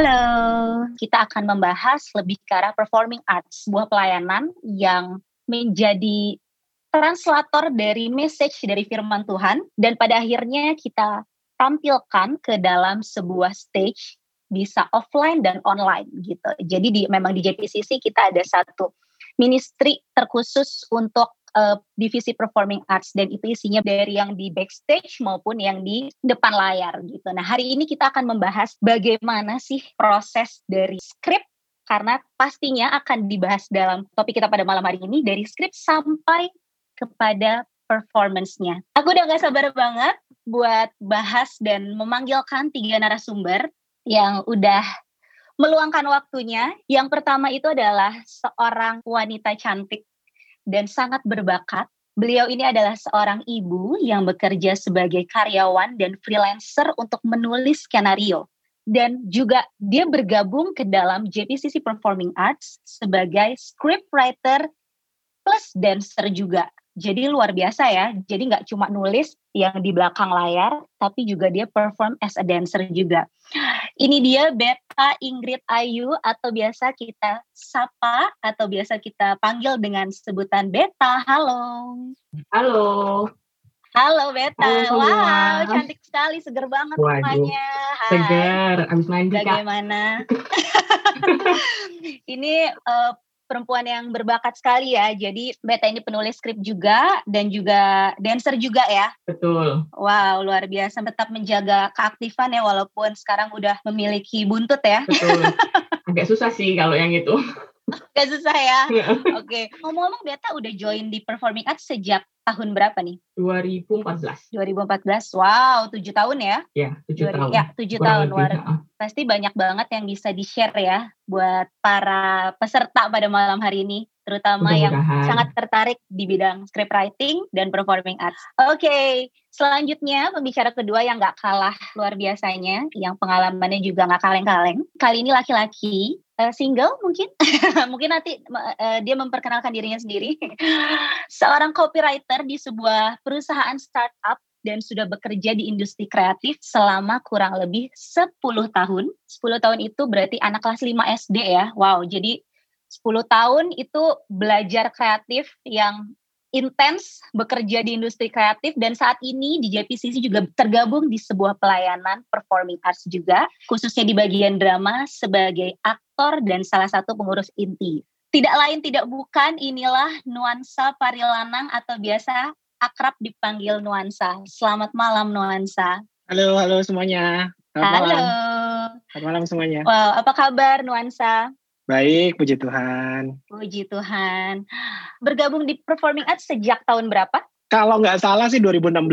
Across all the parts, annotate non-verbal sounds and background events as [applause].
Halo, kita akan membahas lebih ke arah performing arts, sebuah pelayanan yang menjadi translator dari message dari firman Tuhan dan pada akhirnya kita tampilkan ke dalam sebuah stage bisa offline dan online gitu. Jadi di memang di JPCC kita ada satu ministry terkhusus untuk uh, divisi performing arts dan itu isinya dari yang di backstage maupun yang di depan layar gitu. Nah, hari ini kita akan membahas bagaimana sih proses dari skrip karena pastinya akan dibahas dalam topik kita pada malam hari ini dari skrip sampai kepada performance-nya. Aku udah gak sabar banget buat bahas dan memanggilkan tiga narasumber yang udah meluangkan waktunya. Yang pertama itu adalah seorang wanita cantik dan sangat berbakat. Beliau ini adalah seorang ibu yang bekerja sebagai karyawan dan freelancer untuk menulis skenario. Dan juga dia bergabung ke dalam JPCC Performing Arts sebagai scriptwriter plus dancer juga. Jadi luar biasa ya. Jadi nggak cuma nulis yang di belakang layar, tapi juga dia perform as a dancer juga. Ini dia Beta Ingrid Ayu atau biasa kita sapa atau biasa kita panggil dengan sebutan Beta. Halo. Halo. Halo Beta. Halo, wow, cantik sekali, seger banget rumahnya. Seger, abis mandi Bagaimana? [laughs] Ini uh, perempuan yang berbakat sekali ya. Jadi Beta ini penulis skrip juga dan juga dancer juga ya. Betul. Wow, luar biasa tetap menjaga keaktifan ya walaupun sekarang udah memiliki buntut ya. Betul. [laughs] Agak susah sih kalau yang itu. Gak susah ya. Oke. Okay. Ngomong-ngomong Beta udah join di Performing Arts sejak tahun berapa nih? 2014. 2014. Wow, tujuh tahun ya? Ya, tujuh tahun. Ya, tujuh tahun. Luar, pasti banyak banget yang bisa di-share ya buat para peserta pada malam hari ini terutama yang sangat tertarik di bidang script writing dan performing arts. Oke, okay. selanjutnya pembicara kedua yang gak kalah luar biasanya, yang pengalamannya juga gak kaleng-kaleng. Kali ini laki-laki uh, single mungkin [laughs] mungkin nanti uh, dia memperkenalkan dirinya sendiri [laughs] seorang copywriter di sebuah perusahaan startup dan sudah bekerja di industri kreatif selama kurang lebih 10 tahun. 10 tahun itu berarti anak kelas 5 SD ya. Wow, jadi 10 tahun itu belajar kreatif yang intens bekerja di industri kreatif dan saat ini di JPCC juga tergabung di sebuah pelayanan performing arts juga khususnya di bagian drama sebagai aktor dan salah satu pengurus inti. Tidak lain tidak bukan inilah Nuansa Parilanang atau biasa akrab dipanggil Nuansa. Selamat malam Nuansa. Halo, halo semuanya. Selamat halo. Malam. Selamat malam semuanya. Wow, apa kabar Nuansa? Baik, puji Tuhan. Puji Tuhan. Bergabung di Performing Arts sejak tahun berapa? Kalau nggak salah sih 2016.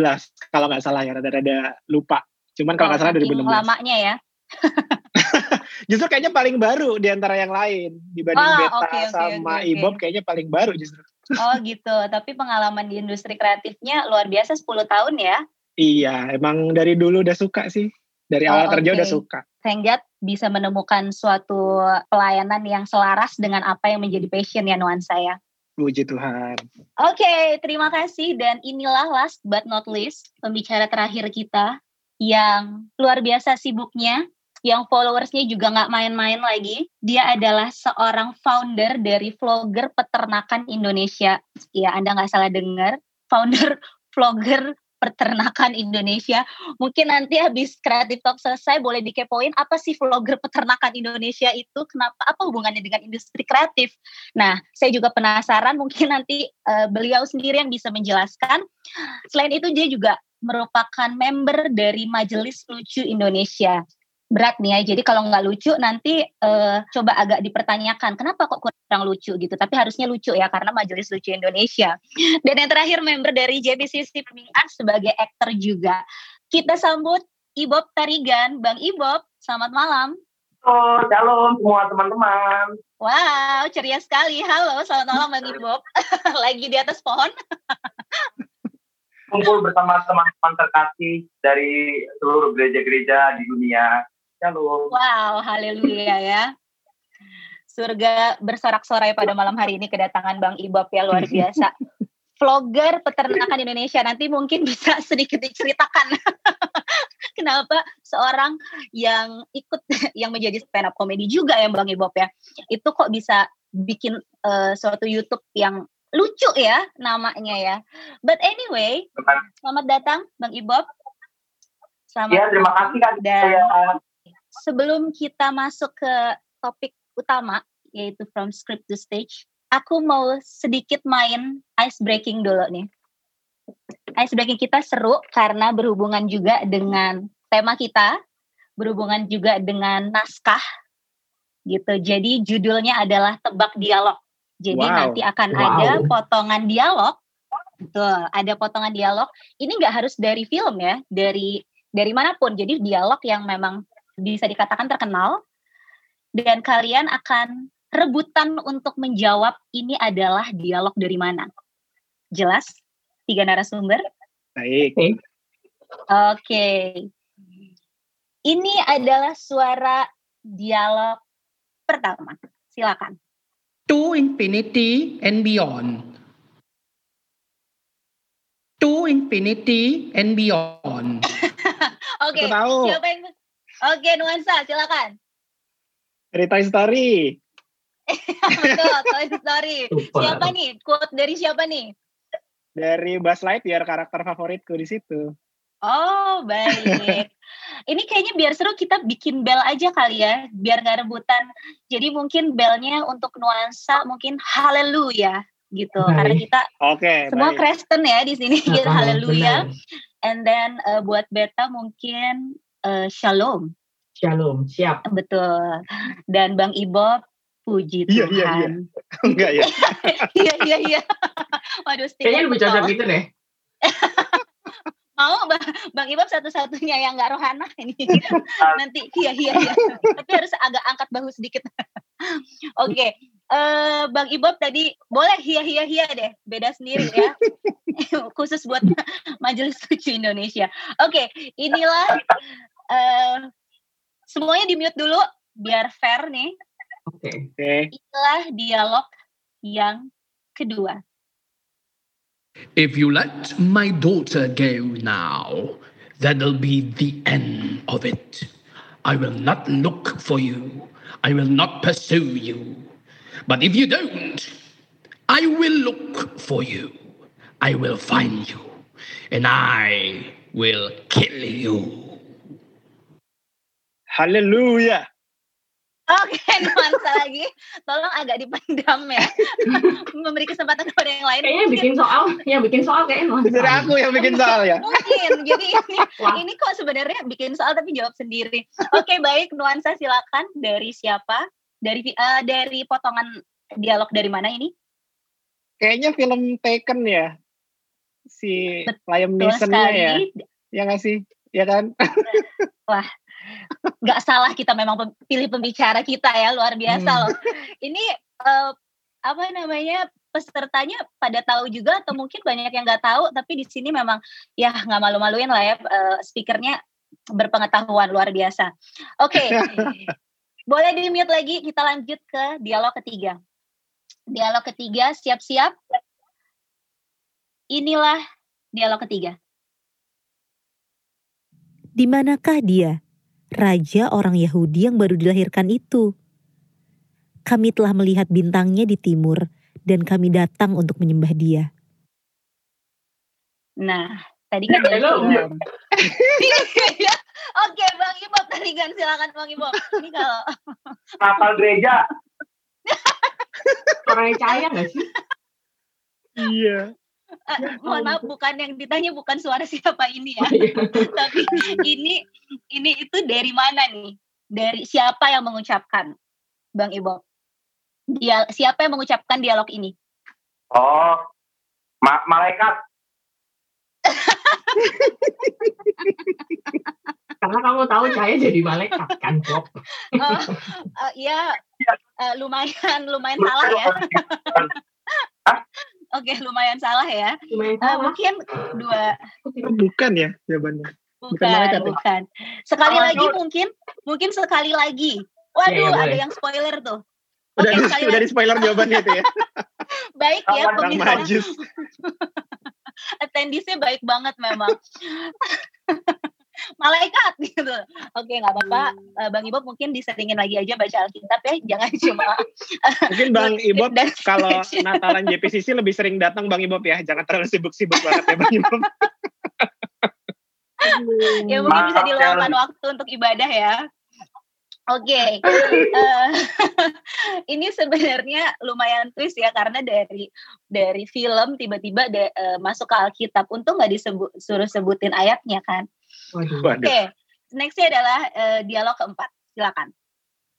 Kalau nggak salah ya, rada-rada lupa. Cuman kalau nggak salah 2016. Lamanya ya. [laughs] justru kayaknya paling baru di antara yang lain dibanding oh, Beta okay, okay, sama okay, Ibob kayaknya paling baru justru. Oh gitu, tapi pengalaman di industri kreatifnya luar biasa 10 tahun ya? Iya, emang dari dulu udah suka sih. Dari oh, awal kerja udah suka. Thank God bisa menemukan suatu pelayanan yang selaras dengan apa yang menjadi passion ya nuansa ya. Puji Tuhan. Oke, okay, terima kasih dan inilah last but not least pembicara terakhir kita yang luar biasa sibuknya, yang followersnya juga nggak main-main lagi. Dia adalah seorang founder dari vlogger peternakan Indonesia. Ya, Anda nggak salah dengar, founder [laughs] vlogger peternakan Indonesia. Mungkin nanti habis kreatif talk selesai boleh dikepoin apa sih vlogger peternakan Indonesia itu? Kenapa? Apa hubungannya dengan industri kreatif? Nah, saya juga penasaran. Mungkin nanti uh, beliau sendiri yang bisa menjelaskan. Selain itu dia juga merupakan member dari Majelis Lucu Indonesia berat nih ya. Jadi kalau nggak lucu nanti uh, coba agak dipertanyakan kenapa kok kurang lucu gitu. Tapi harusnya lucu ya karena Majelis Lucu Indonesia. [laughs] Dan yang terakhir member dari JBCC Performing Arts sebagai aktor juga. Kita sambut Ibob Tarigan, Bang Ibob. Selamat malam. Oh, shalom semua teman-teman. Wow, ceria sekali. Halo, selamat malam Bang Ibob. [laughs] Lagi di atas pohon. Kumpul bersama teman-teman terkasih dari seluruh gereja-gereja di dunia Shalom. Wow, haleluya ya. Surga bersorak-sorai pada malam hari ini kedatangan Bang Ibob ya luar biasa. vlogger peternakan Indonesia nanti mungkin bisa sedikit diceritakan [laughs] kenapa seorang yang ikut yang menjadi stand up comedy juga ya Bang Ibob ya itu kok bisa bikin uh, suatu YouTube yang lucu ya namanya ya. But anyway, selamat datang Bang Ibob. Selamat ya, terima kasih kan. Dan sebelum kita masuk ke topik utama yaitu from script to stage, aku mau sedikit main ice breaking dulu nih. Ice breaking kita seru karena berhubungan juga dengan tema kita, berhubungan juga dengan naskah gitu. Jadi judulnya adalah tebak dialog. Jadi wow. nanti akan wow. ada potongan dialog. Betul, ada potongan dialog. Ini nggak harus dari film ya, dari dari mana pun. Jadi dialog yang memang bisa dikatakan terkenal dan kalian akan rebutan untuk menjawab ini adalah dialog dari mana. Jelas? Tiga narasumber? Baik. Oke. Okay. Ini adalah suara dialog pertama. Silakan. To infinity and beyond. To infinity and beyond. [laughs] Oke, okay. siapa yang Oke, nuansa, silakan. Dari Toy Story. [laughs] Betul, Toy Story. Super. Siapa nih? Quote dari siapa nih? Dari Buzz Lightyear, karakter favoritku di situ. Oh, baik. [laughs] Ini kayaknya biar seru kita bikin bel aja kali ya, biar nggak rebutan. Jadi mungkin belnya untuk nuansa mungkin haleluya gitu. Baik. Karena kita okay, semua baik. Kristen ya di sini [laughs] gitu haleluya. And then uh, buat beta mungkin uh, shalom. Shalom, siap. Betul. Dan Bang Ibob, puji Tuhan. Iya, iya, iya. [laughs] Enggak ya? [laughs] iya, iya, iya. Waduh, Kayaknya lebih cocok gitu deh. [laughs] Mau Bang, Bang Ibob satu-satunya yang nggak rohana ini. Nanti, iya, iya, iya. Tapi harus agak angkat bahu sedikit. Oke, okay. uh, eh, Bang Ibob tadi boleh hia hia hia deh, beda sendiri ya. Khusus buat Majelis Lucu Indonesia. Oke, okay, inilah uh, semuanya di mute dulu biar fair nih. Oke. Okay. Inilah dialog yang kedua. If you let my daughter go now, that'll be the end of it. I will not look for you. I will not pursue you. But if you don't, I will look for you. I will find you. And I will kill you. Haleluya. Oke, [laughs] okay, nuansa lagi. Tolong agak dipendam ya. [laughs] Memberi kesempatan kepada yang lain. Kayaknya bikin soal, yang bikin soal kayaknya nuansa. Jadi aku yang bikin soal ya. Mungkin. Jadi [laughs] ini, ini kok sebenarnya bikin soal tapi jawab sendiri. Oke, okay, baik. Nuansa silakan dari siapa? Dari uh, dari potongan dialog dari mana ini? Kayaknya film Taken ya. Si Liam Neeson ya. Ya nggak sih? Ya kan? Wah, nggak salah kita memang pilih pembicara kita ya luar biasa hmm. loh. Ini uh, apa namanya pesertanya pada tahu juga atau mungkin banyak yang nggak tahu tapi di sini memang ya nggak malu-maluin lah ya uh, speakernya berpengetahuan luar biasa. Oke, okay. [laughs] boleh di mute lagi kita lanjut ke dialog ketiga. Dialog ketiga siap-siap. Inilah dialog ketiga. Di manakah dia? Raja orang Yahudi yang baru dilahirkan itu. Kami telah melihat bintangnya di timur dan kami datang untuk menyembah dia. Nah, tadi kan dari. [laughs] Oke, Bang Ibob tadi kan silakan Bang Ibob. Ini kalau [laughs] kapal gereja. [laughs] Orang cahaya nggak sih? Iya uh, mohon maaf bukan yang ditanya bukan suara siapa ini ya. [laughs] Tapi ini ini itu dari mana nih? Dari siapa yang mengucapkan bang Ibo? Dia siapa yang mengucapkan dialog ini? Oh ma malaikat. [laughs] Karena kamu tahu saya jadi malaikat kan Bob? Uh, uh, ya uh, lumayan lumayan salah ya [laughs] Oke, lumayan salah ya. Lumayan salah. Uh, mungkin dua. Bukan ya jawabannya. Bukan, bukan. Ya? bukan. Sekali oh, lagi mungkin, mungkin sekali lagi. Waduh, ya, ada yang spoiler tuh. Udah, okay, udah di spoiler jawabannya itu ya. [laughs] Baik ya, pemirsa. [laughs] attendees-nya baik banget memang. [laughs] malaikat [laughs] gitu. Oke, nggak apa-apa. Uh, Bang Ibob mungkin diseringin lagi aja baca Alkitab ya, jangan [laughs] cuma. mungkin Bang [laughs] Ibob kalau Natalan JPCC lebih sering datang Bang Ibob ya, jangan terlalu sibuk-sibuk banget ya Bang Ibob. ya mungkin bisa diluangkan waktu untuk ibadah ya. Oke, okay. uh, eh, ini sebenarnya lumayan twist ya karena dari dari film tiba-tiba uh, masuk ke Alkitab. Untung nggak disebut suruh sebutin ayatnya kan. Oke, okay. nextnya adalah uh, dialog keempat. Silakan.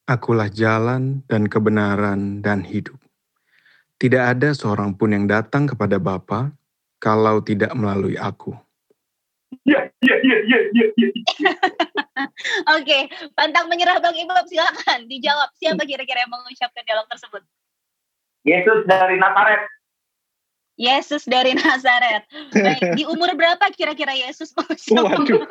Akulah jalan dan kebenaran dan hidup. Tidak ada seorang pun yang datang kepada Bapa kalau tidak melalui aku. Ya, ya, ya, ya, ya. ya. [laughs] Oke, pantang menyerah Bang Ibu, silakan dijawab. Siapa kira-kira yang mengucapkan dialog tersebut? Yesus dari Nazaret. Yesus dari Nazaret. Baik, di umur berapa kira-kira Yesus mengucapkan? [laughs] Waduh.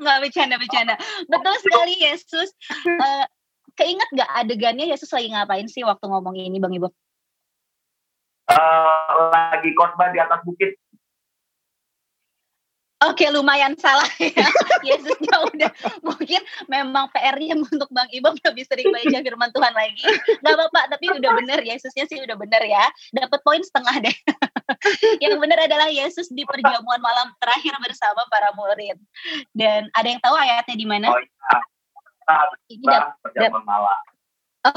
Nggak bercanda-bercanda. Betul sekali Yesus. Uh, keinget gak adegannya Yesus lagi ngapain sih waktu ngomong ini Bang Ibu? Uh, lagi khotbah di atas bukit Oke, lumayan salah ya. [laughs] Yesusnya udah mungkin memang PR-nya untuk Bang Ibam lebih sering baca firman Tuhan lagi. Gak apa-apa, tapi udah bener Yesusnya sih udah bener ya. Dapat poin setengah deh. [laughs] yang benar adalah Yesus di perjamuan malam terakhir bersama para murid. Dan ada yang tahu ayatnya di mana? Oh, iya. Ini perjamuan malam. Oh.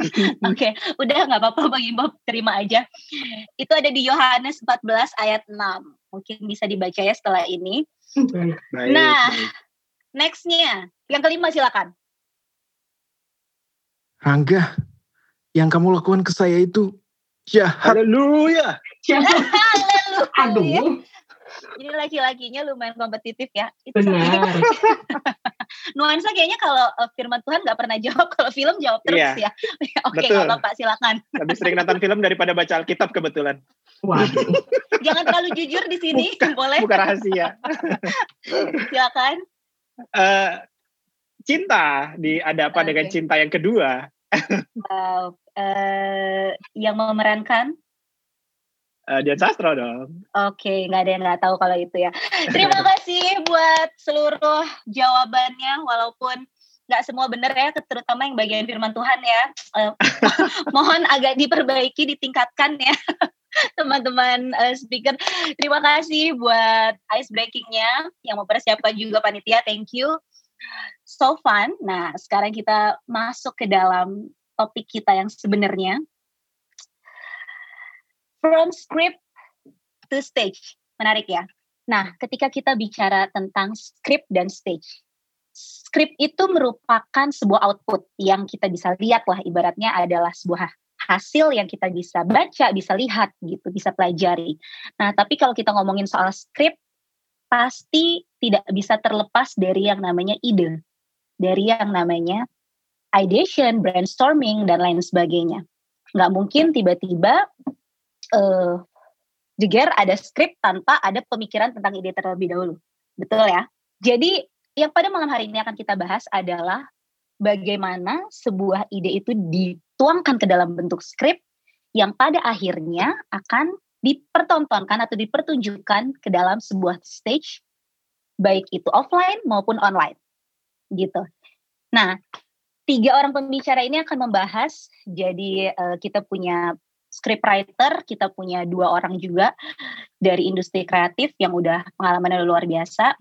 [laughs] Oke, okay. udah nggak apa-apa Bang Imam, terima aja. Itu ada di Yohanes 14 ayat 6. Mungkin bisa dibaca ya setelah ini. Baik, nah, nextnya, yang kelima silakan. Rangga, yang kamu lakukan ke saya itu jahat. Haleluya. [laughs] Haleluya. Aduh. Ini laki-lakinya lumayan kompetitif ya. Itu Benar. [laughs] Nuansa kayaknya kalau uh, firman Tuhan nggak pernah jawab, [laughs] kalau film jawab terus iya. ya. [laughs] Oke, okay, kalau Pak silakan. Lebih sering nonton film daripada baca Alkitab kebetulan. Waduh. [laughs] Jangan terlalu jujur di sini, bukan, boleh? Bukan rahasia. silakan. Uh, cinta di ada apa okay. dengan cinta yang kedua? uh, uh, yang memerankan uh, Dian Sastro dong. Oke, okay, nggak ada yang nggak tahu kalau itu ya. Terima [laughs] kasih buat seluruh jawabannya, walaupun nggak semua benar ya, terutama yang bagian firman Tuhan ya. Uh, [laughs] mohon agak diperbaiki, ditingkatkan ya. [laughs] teman-teman uh, speaker. Terima kasih buat ice breakingnya yang mempersiapkan juga panitia. Thank you. So fun. Nah, sekarang kita masuk ke dalam topik kita yang sebenarnya from script to stage. Menarik ya. Nah, ketika kita bicara tentang script dan stage, script itu merupakan sebuah output yang kita bisa lihat lah ibaratnya adalah sebuah hasil yang kita bisa baca, bisa lihat gitu, bisa pelajari. Nah, tapi kalau kita ngomongin soal script, pasti tidak bisa terlepas dari yang namanya ide, dari yang namanya ideation, brainstorming, dan lain sebagainya. Nggak mungkin tiba-tiba uh, jeger ada skrip tanpa ada pemikiran tentang ide terlebih dahulu. Betul ya? Jadi yang pada malam hari ini akan kita bahas adalah bagaimana sebuah ide itu dituangkan ke dalam bentuk skrip yang pada akhirnya akan dipertontonkan atau dipertunjukkan ke dalam sebuah stage baik itu offline maupun online gitu. Nah, tiga orang pembicara ini akan membahas jadi uh, kita punya scriptwriter, kita punya dua orang juga dari industri kreatif yang udah pengalamannya luar biasa.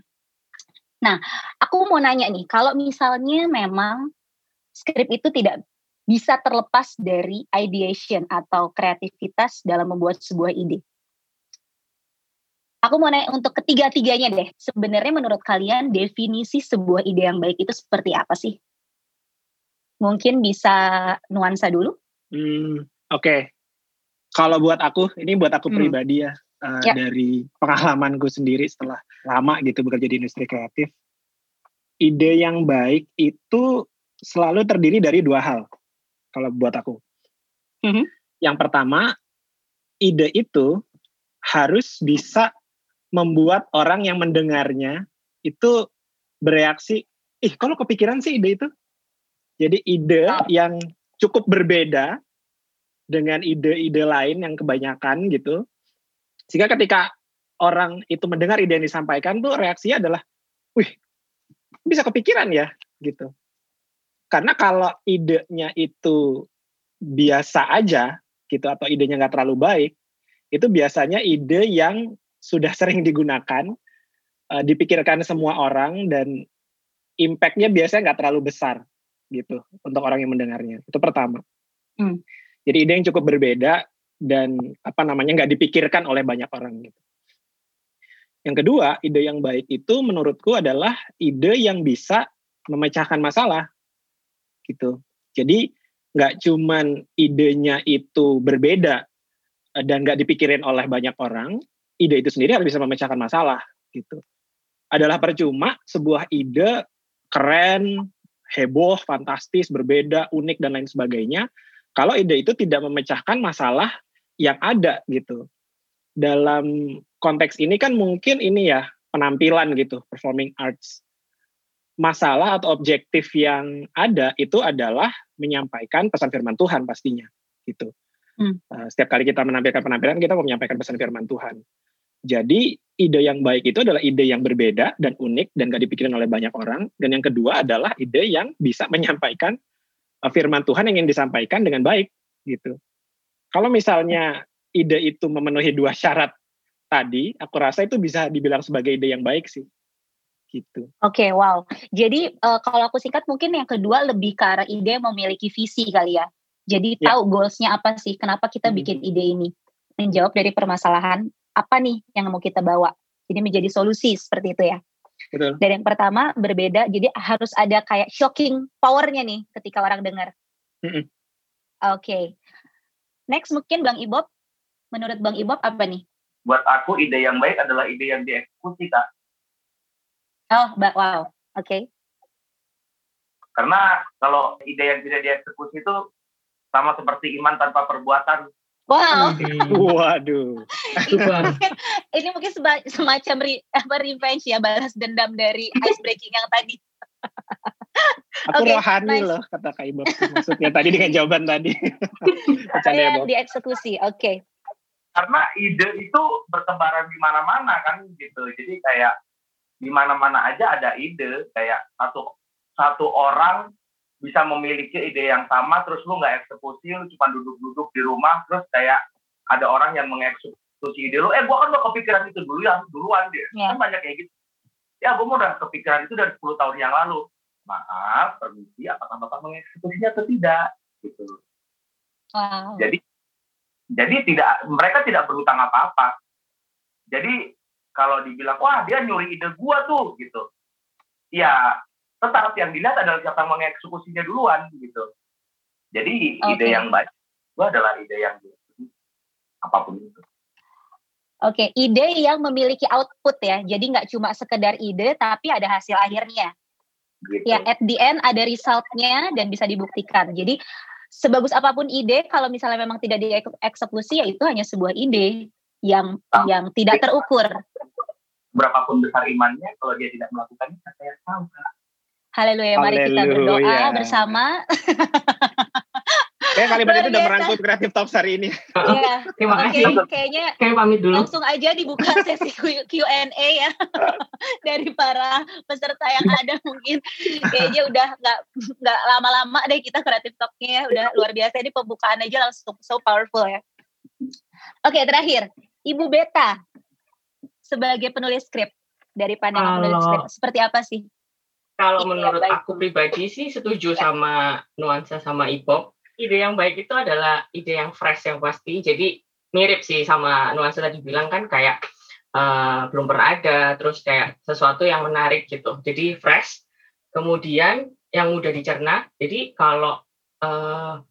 Nah, aku mau nanya nih, kalau misalnya memang skrip itu tidak bisa terlepas dari ideation atau kreativitas dalam membuat sebuah ide. Aku mau nanya untuk ketiga-tiganya deh. Sebenarnya menurut kalian definisi sebuah ide yang baik itu seperti apa sih? Mungkin bisa nuansa dulu? Hmm, Oke, okay kalau buat aku ini buat aku hmm. pribadi ya uh, ya. dari pengalamanku sendiri setelah lama gitu bekerja di industri kreatif ide yang baik itu selalu terdiri dari dua hal kalau buat aku mm-hmm. yang pertama ide itu harus bisa membuat orang yang mendengarnya itu bereaksi ih kalau kepikiran sih ide itu jadi ide yang cukup berbeda dengan ide-ide lain yang kebanyakan gitu Sehingga ketika orang itu mendengar ide yang disampaikan tuh reaksinya adalah, wih, bisa kepikiran ya, gitu. Karena kalau idenya itu biasa aja, gitu, atau idenya nggak terlalu baik, itu biasanya ide yang sudah sering digunakan, uh, dipikirkan semua orang, dan impact-nya biasanya nggak terlalu besar, gitu, untuk orang yang mendengarnya. Itu pertama. Hmm. Jadi ide yang cukup berbeda dan apa namanya nggak dipikirkan oleh banyak orang gitu. Yang kedua, ide yang baik itu menurutku adalah ide yang bisa memecahkan masalah gitu. Jadi nggak cuman idenya itu berbeda eh, dan nggak dipikirin oleh banyak orang, ide itu sendiri harus bisa memecahkan masalah gitu. Adalah percuma sebuah ide keren, heboh, fantastis, berbeda, unik dan lain sebagainya kalau ide itu tidak memecahkan masalah yang ada gitu. Dalam konteks ini kan mungkin ini ya penampilan gitu, performing arts. Masalah atau objektif yang ada itu adalah menyampaikan pesan firman Tuhan pastinya gitu. Hmm. Uh, setiap kali kita menampilkan penampilan kita mau menyampaikan pesan firman Tuhan. Jadi ide yang baik itu adalah ide yang berbeda dan unik dan gak dipikirin oleh banyak orang. Dan yang kedua adalah ide yang bisa menyampaikan firman Tuhan yang ingin disampaikan dengan baik gitu. Kalau misalnya ide itu memenuhi dua syarat tadi, aku rasa itu bisa dibilang sebagai ide yang baik sih. Gitu. Oke, okay, wow. Jadi uh, kalau aku singkat mungkin yang kedua lebih ke arah ide memiliki visi kali ya. Jadi ya. tahu goalsnya apa sih? Kenapa kita hmm. bikin ide ini? Menjawab dari permasalahan apa nih yang mau kita bawa. Jadi menjadi solusi seperti itu ya. Betul. Dan yang pertama berbeda, jadi harus ada kayak shocking powernya nih ketika orang dengar. -hmm. Oke. Okay. Next mungkin Bang Ibob, menurut Bang Ibob apa nih? buat aku ide yang baik adalah ide yang dieksekusi kak. Oh, wow, oke. Okay. Karena kalau ide yang tidak dieksekusi itu sama seperti iman tanpa perbuatan. Wow. [laughs] Waduh. [laughs] ini, mungkin, ini mungkin semacam re, apa revenge ya balas dendam dari [laughs] ice breaking yang tadi. Aku okay, rohani nice. loh kata Kak Ibu. Maksudnya tadi dengan jawaban tadi. [laughs] Yang dieksekusi. Oke. Okay karena ide itu bertebaran di mana-mana kan gitu jadi kayak di mana-mana aja ada ide kayak satu satu orang bisa memiliki ide yang sama terus lu nggak eksekusi lu cuma duduk-duduk di rumah terus kayak ada orang yang mengeksekusi ide lu eh gua kan udah kepikiran itu dulu ya duluan dia yeah. kan banyak kayak gitu ya gua mau udah kepikiran itu dari 10 tahun yang lalu maaf permisi apakah bapak mengeksekusinya atau tidak gitu wow. jadi jadi tidak mereka tidak berhutang apa-apa. Jadi kalau dibilang wah dia nyuri ide gua tuh gitu. Ya tetap yang dilihat adalah siapa yang mengeksekusinya duluan gitu. Jadi okay. ide yang baik gua adalah ide yang apa pun itu. Oke, okay. ide yang memiliki output ya. Jadi nggak cuma sekedar ide, tapi ada hasil akhirnya. Gitu. Ya, at the end ada resultnya dan bisa dibuktikan. Jadi sebagus apa pun ide kalau misalnya memang tidak dieksekusi ya itu hanya sebuah ide yang oh. yang tidak terukur. Berapapun besar imannya kalau dia tidak melakukannya saya tahu. Haleluya, mari kita berdoa bersama. [laughs] Kayak kalimat itu udah merangkul kreatif top hari ini. Iya. Terima kasih. Okay, kayaknya Kayak pamit dulu. Langsung aja dibuka [laughs] sesi Q&A ya [laughs] dari para peserta yang ada mungkin kayaknya udah nggak nggak lama-lama deh kita kreatif talknya ya udah luar biasa ini pembukaan aja langsung so powerful ya. Oke okay, terakhir Ibu Beta sebagai penulis skrip dari pandangan penulis skrip seperti apa sih? Kalau menurut aku pribadi sih setuju sama nuansa sama Ipop ide yang baik itu adalah ide yang fresh yang pasti. Jadi mirip sih sama nuansa tadi bilang kan kayak uh, belum pernah ada, terus kayak sesuatu yang menarik gitu. Jadi fresh. Kemudian yang mudah dicerna. Jadi kalau uh,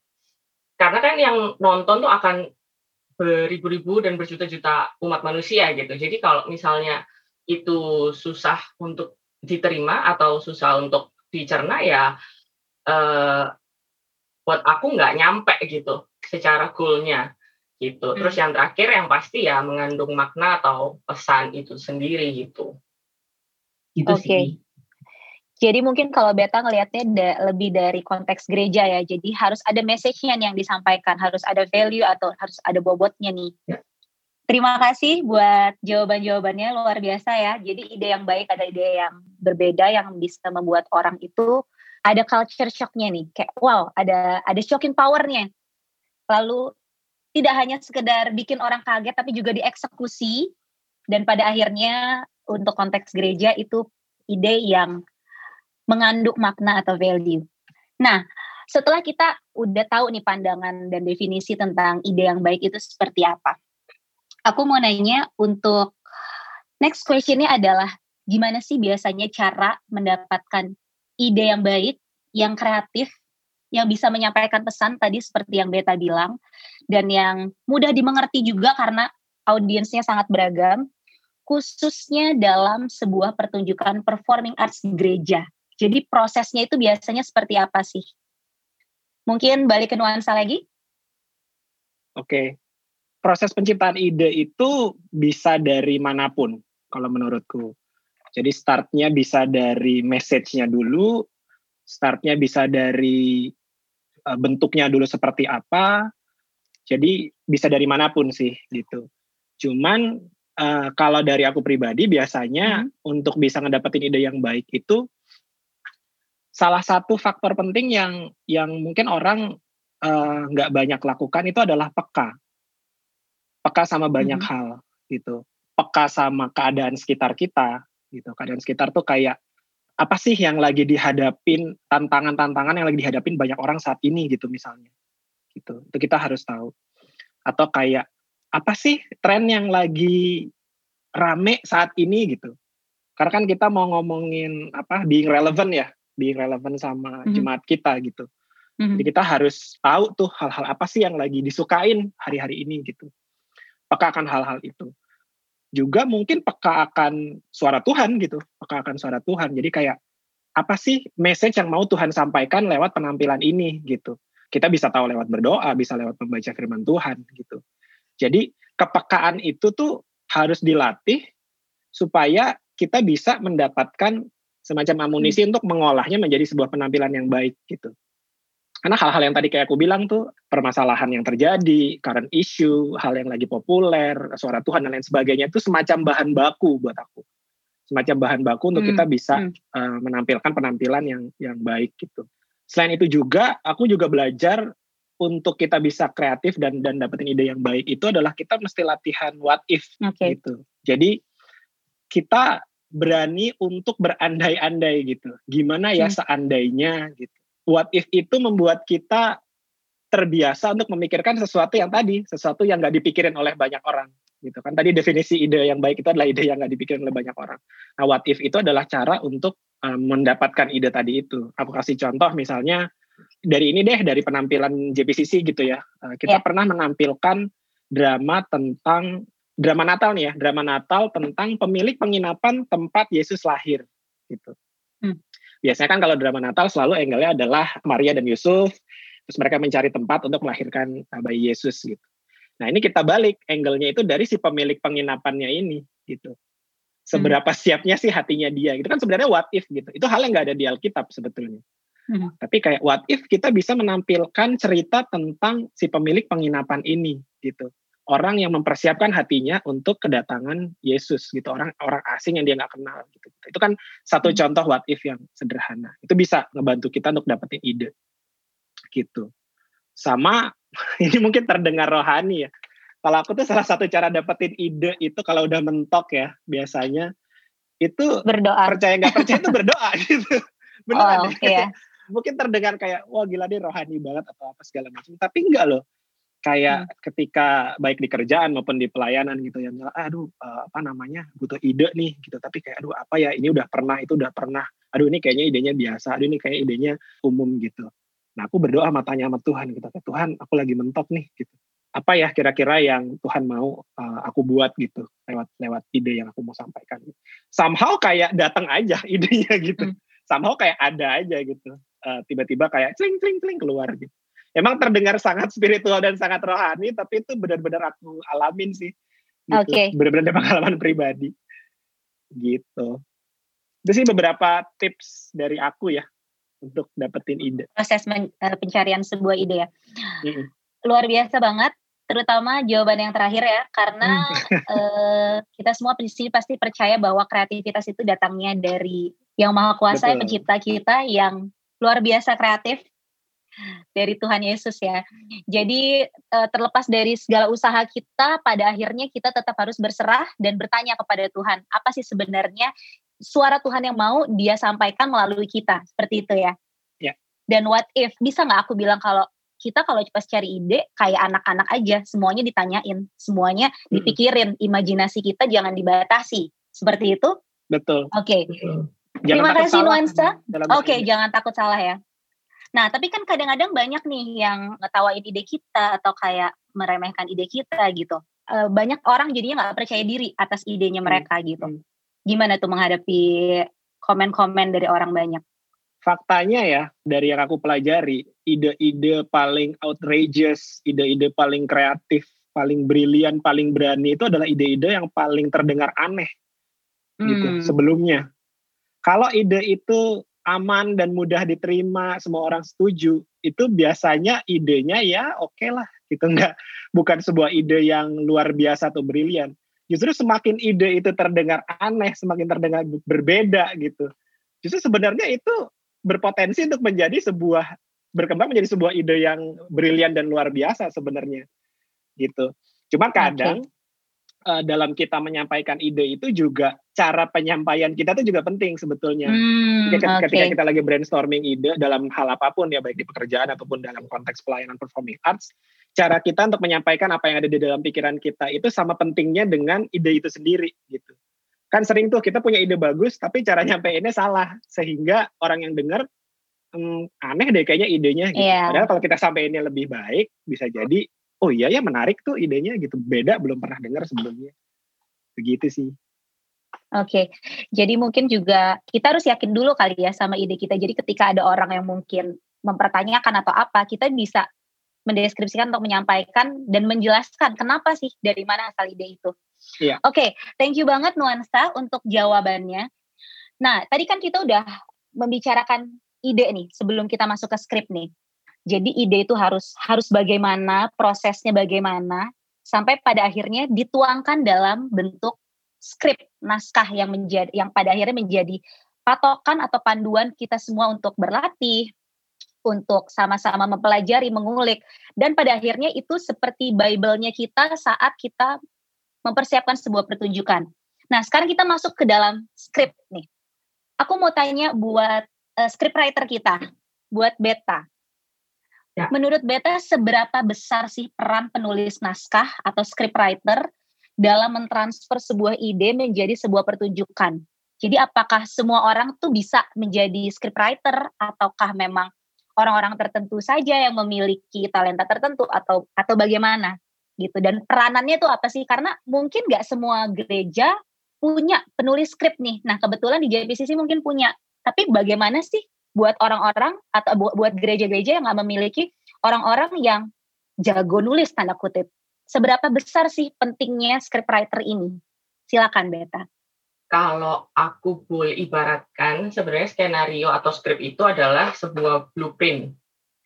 karena kan yang nonton tuh akan beribu-ribu dan berjuta-juta umat manusia gitu. Jadi kalau misalnya itu susah untuk diterima atau susah untuk dicerna ya uh, buat aku nggak nyampe gitu secara goalnya gitu. Terus hmm. yang terakhir yang pasti ya mengandung makna atau pesan itu sendiri gitu. Gitu. Okay. Jadi mungkin kalau Beta ngelihatnya da, lebih dari konteks gereja ya. Jadi harus ada message-nya yang disampaikan, harus ada value atau harus ada bobotnya nih. Ya. Terima kasih buat jawaban-jawabannya luar biasa ya. Jadi ide yang baik ada ide yang berbeda yang bisa membuat orang itu ada culture shocknya nih. Kayak wow, ada ada shocking powernya. Lalu tidak hanya sekedar bikin orang kaget tapi juga dieksekusi dan pada akhirnya untuk konteks gereja itu ide yang mengandung makna atau value. Nah, setelah kita udah tahu nih pandangan dan definisi tentang ide yang baik itu seperti apa aku mau nanya untuk next questionnya adalah gimana sih biasanya cara mendapatkan ide yang baik, yang kreatif, yang bisa menyampaikan pesan tadi seperti yang Beta bilang, dan yang mudah dimengerti juga karena audiensnya sangat beragam, khususnya dalam sebuah pertunjukan performing arts gereja. Jadi prosesnya itu biasanya seperti apa sih? Mungkin balik ke nuansa lagi? Oke, proses penciptaan ide itu bisa dari mana pun kalau menurutku. Jadi startnya bisa dari message-nya dulu, startnya bisa dari uh, bentuknya dulu seperti apa. Jadi bisa dari mana pun sih gitu. Cuman uh, kalau dari aku pribadi biasanya hmm. untuk bisa ngedapetin ide yang baik itu salah satu faktor penting yang yang mungkin orang eh, nggak uh, banyak lakukan itu adalah peka peka sama banyak hmm. hal gitu peka sama keadaan sekitar kita gitu keadaan sekitar tuh kayak apa sih yang lagi dihadapin tantangan-tantangan yang lagi dihadapin banyak orang saat ini gitu misalnya. Gitu itu kita harus tahu. Atau kayak apa sih tren yang lagi rame saat ini gitu. Karena kan kita mau ngomongin apa being relevant ya being relevant sama mm-hmm. jemaat kita gitu. Mm-hmm. jadi kita harus tahu tuh hal-hal apa sih yang lagi disukain hari-hari ini gitu. Peka akan hal-hal itu juga mungkin peka akan suara Tuhan gitu peka akan suara Tuhan. Jadi kayak apa sih message yang mau Tuhan sampaikan lewat penampilan ini gitu. Kita bisa tahu lewat berdoa bisa lewat membaca firman Tuhan gitu. Jadi kepekaan itu tuh harus dilatih supaya kita bisa mendapatkan semacam amunisi hmm. untuk mengolahnya menjadi sebuah penampilan yang baik gitu karena hal-hal yang tadi kayak aku bilang tuh permasalahan yang terjadi, current issue, hal yang lagi populer, suara Tuhan dan lain sebagainya itu semacam bahan baku buat aku, semacam bahan baku untuk hmm. kita bisa hmm. uh, menampilkan penampilan yang yang baik gitu. Selain itu juga aku juga belajar untuk kita bisa kreatif dan dan dapetin ide yang baik itu adalah kita mesti latihan what if okay. gitu. Jadi kita berani untuk berandai-andai gitu. Gimana ya hmm. seandainya gitu what if itu membuat kita terbiasa untuk memikirkan sesuatu yang tadi, sesuatu yang nggak dipikirin oleh banyak orang, gitu kan? Tadi definisi ide yang baik itu adalah ide yang nggak dipikirin oleh banyak orang. Nah, what if itu adalah cara untuk um, mendapatkan ide tadi itu. Aku kasih contoh misalnya dari ini deh, dari penampilan JPCC gitu ya. Uh, kita yeah. pernah menampilkan drama tentang drama Natal nih ya, drama Natal tentang pemilik penginapan tempat Yesus lahir, gitu. Biasanya kan kalau drama Natal selalu angle-nya adalah Maria dan Yusuf, terus mereka mencari tempat untuk melahirkan uh, bayi Yesus gitu. Nah ini kita balik angle-nya itu dari si pemilik penginapannya ini gitu. Seberapa hmm. siapnya sih hatinya dia gitu kan sebenarnya what if gitu. Itu hal yang nggak ada di Alkitab sebetulnya. Hmm. Tapi kayak what if kita bisa menampilkan cerita tentang si pemilik penginapan ini gitu orang yang mempersiapkan hatinya untuk kedatangan Yesus gitu. Orang orang asing yang dia nggak kenal gitu. Itu kan satu hmm. contoh what if yang sederhana. Itu bisa ngebantu kita untuk dapetin ide. Gitu. Sama [laughs] ini mungkin terdengar rohani ya. Kalau aku tuh salah satu cara dapetin ide itu kalau udah mentok ya biasanya itu berdoa. percaya nggak percaya itu berdoa [laughs] gitu. Benar oh, iya. mungkin terdengar kayak wah gila dia rohani banget atau apa segala macam. Tapi enggak loh kayak hmm. ketika baik di kerjaan maupun di pelayanan gitu ya aduh uh, apa namanya butuh ide nih gitu. Tapi kayak aduh apa ya ini udah pernah itu udah pernah. Aduh ini kayaknya idenya biasa aduh ini kayak idenya umum gitu. Nah aku berdoa matanya sama Tuhan gitu Tuhan aku lagi mentok nih gitu. Apa ya kira-kira yang Tuhan mau uh, aku buat gitu lewat lewat ide yang aku mau sampaikan. Somehow kayak datang aja [laughs] idenya gitu. Hmm. somehow kayak ada aja gitu. Uh, tiba-tiba kayak cling cling cling keluar gitu emang terdengar sangat spiritual dan sangat rohani tapi itu benar-benar aku alamin sih gitu. oke okay. benar-benar pengalaman [laughs] pribadi gitu itu sih beberapa tips dari aku ya untuk dapetin ide proses men, uh, pencarian sebuah ide ya mm-hmm. luar biasa banget terutama jawaban yang terakhir ya, karena uh, [laughs] kita semua pasti pasti percaya bahwa kreativitas itu datangnya dari yang maha kuasa yang pencipta kita yang luar biasa kreatif dari Tuhan Yesus ya. Jadi uh, terlepas dari segala usaha kita, pada akhirnya kita tetap harus berserah dan bertanya kepada Tuhan, apa sih sebenarnya suara Tuhan yang mau dia sampaikan melalui kita, seperti itu ya. Ya. Dan what if bisa nggak aku bilang kalau kita kalau pas cari ide kayak anak-anak aja semuanya ditanyain semuanya dipikirin imajinasi kita jangan dibatasi. Seperti itu? Betul. Oke. Okay. terima kasih Nuansa. oke okay, jangan takut salah ya nah tapi kan kadang-kadang banyak nih yang ngetawain ide kita atau kayak meremehkan ide kita gitu uh, banyak orang jadinya nggak percaya diri atas idenya hmm, mereka gitu hmm. gimana tuh menghadapi komen-komen dari orang banyak faktanya ya dari yang aku pelajari ide-ide paling outrageous ide-ide paling kreatif paling brilian paling berani itu adalah ide-ide yang paling terdengar aneh gitu hmm. gitu sebelumnya kalau ide itu aman dan mudah diterima semua orang setuju itu biasanya idenya ya oke okay lah gitu [laughs] enggak bukan sebuah ide yang luar biasa atau brilian justru semakin ide itu terdengar aneh semakin terdengar berbeda gitu justru sebenarnya itu berpotensi untuk menjadi sebuah berkembang menjadi sebuah ide yang brilian dan luar biasa sebenarnya gitu. Cuma kadang okay. Uh, dalam kita menyampaikan ide itu juga cara penyampaian kita itu juga penting sebetulnya. Hmm, ketika, okay. ketika kita lagi brainstorming ide dalam hal apa pun ya baik di pekerjaan ataupun dalam konteks pelayanan performing arts, cara kita untuk menyampaikan apa yang ada di dalam pikiran kita itu sama pentingnya dengan ide itu sendiri gitu kan sering tuh kita punya ide bagus tapi cara nyampeinnya salah sehingga orang yang dengar hmm, aneh deh kayaknya idenya gitu. Yeah. Padahal kalau kita sampeinnya lebih baik bisa jadi oh iya ya menarik tuh idenya gitu beda belum pernah dengar sebelumnya begitu sih. Oke, okay. jadi mungkin juga kita harus yakin dulu kali ya sama ide kita. Jadi ketika ada orang yang mungkin mempertanyakan atau apa, kita bisa mendeskripsikan untuk menyampaikan dan menjelaskan kenapa sih dari mana asal ide itu. Iya. Oke, okay, thank you banget Nuansa untuk jawabannya. Nah, tadi kan kita udah membicarakan ide nih sebelum kita masuk ke skrip nih. Jadi ide itu harus harus bagaimana, prosesnya bagaimana sampai pada akhirnya dituangkan dalam bentuk skrip naskah yang menjadi yang pada akhirnya menjadi patokan atau panduan kita semua untuk berlatih, untuk sama-sama mempelajari, mengulik dan pada akhirnya itu seperti bible-nya kita saat kita mempersiapkan sebuah pertunjukan. Nah, sekarang kita masuk ke dalam skrip nih. Aku mau tanya buat uh, scriptwriter kita, buat Beta. Ya. Menurut Beta, seberapa besar sih peran penulis naskah atau scriptwriter dalam mentransfer sebuah ide menjadi sebuah pertunjukan? Jadi apakah semua orang tuh bisa menjadi scriptwriter ataukah memang orang-orang tertentu saja yang memiliki talenta tertentu atau atau bagaimana? gitu dan peranannya itu apa sih karena mungkin nggak semua gereja punya penulis skrip nih nah kebetulan di JPCC mungkin punya tapi bagaimana sih buat orang-orang atau buat gereja-gereja yang nggak memiliki orang-orang yang jago nulis tanda kutip seberapa besar sih pentingnya scriptwriter ini silakan Beta kalau aku boleh ibaratkan sebenarnya skenario atau skrip itu adalah sebuah blueprint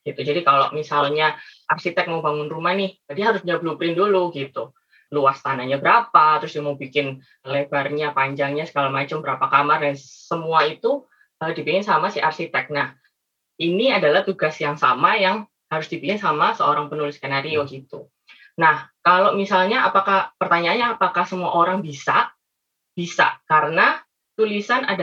gitu. Jadi kalau misalnya arsitek mau bangun rumah nih, dia harus punya blueprint dulu gitu. Luas tanahnya berapa, terus dia mau bikin lebarnya, panjangnya segala macam berapa kamar dan semua itu uh, sama si arsitek. Nah, ini adalah tugas yang sama yang harus dibikin sama seorang penulis skenario gitu. Nah, kalau misalnya apakah pertanyaannya apakah semua orang bisa? Bisa, karena tulisan ada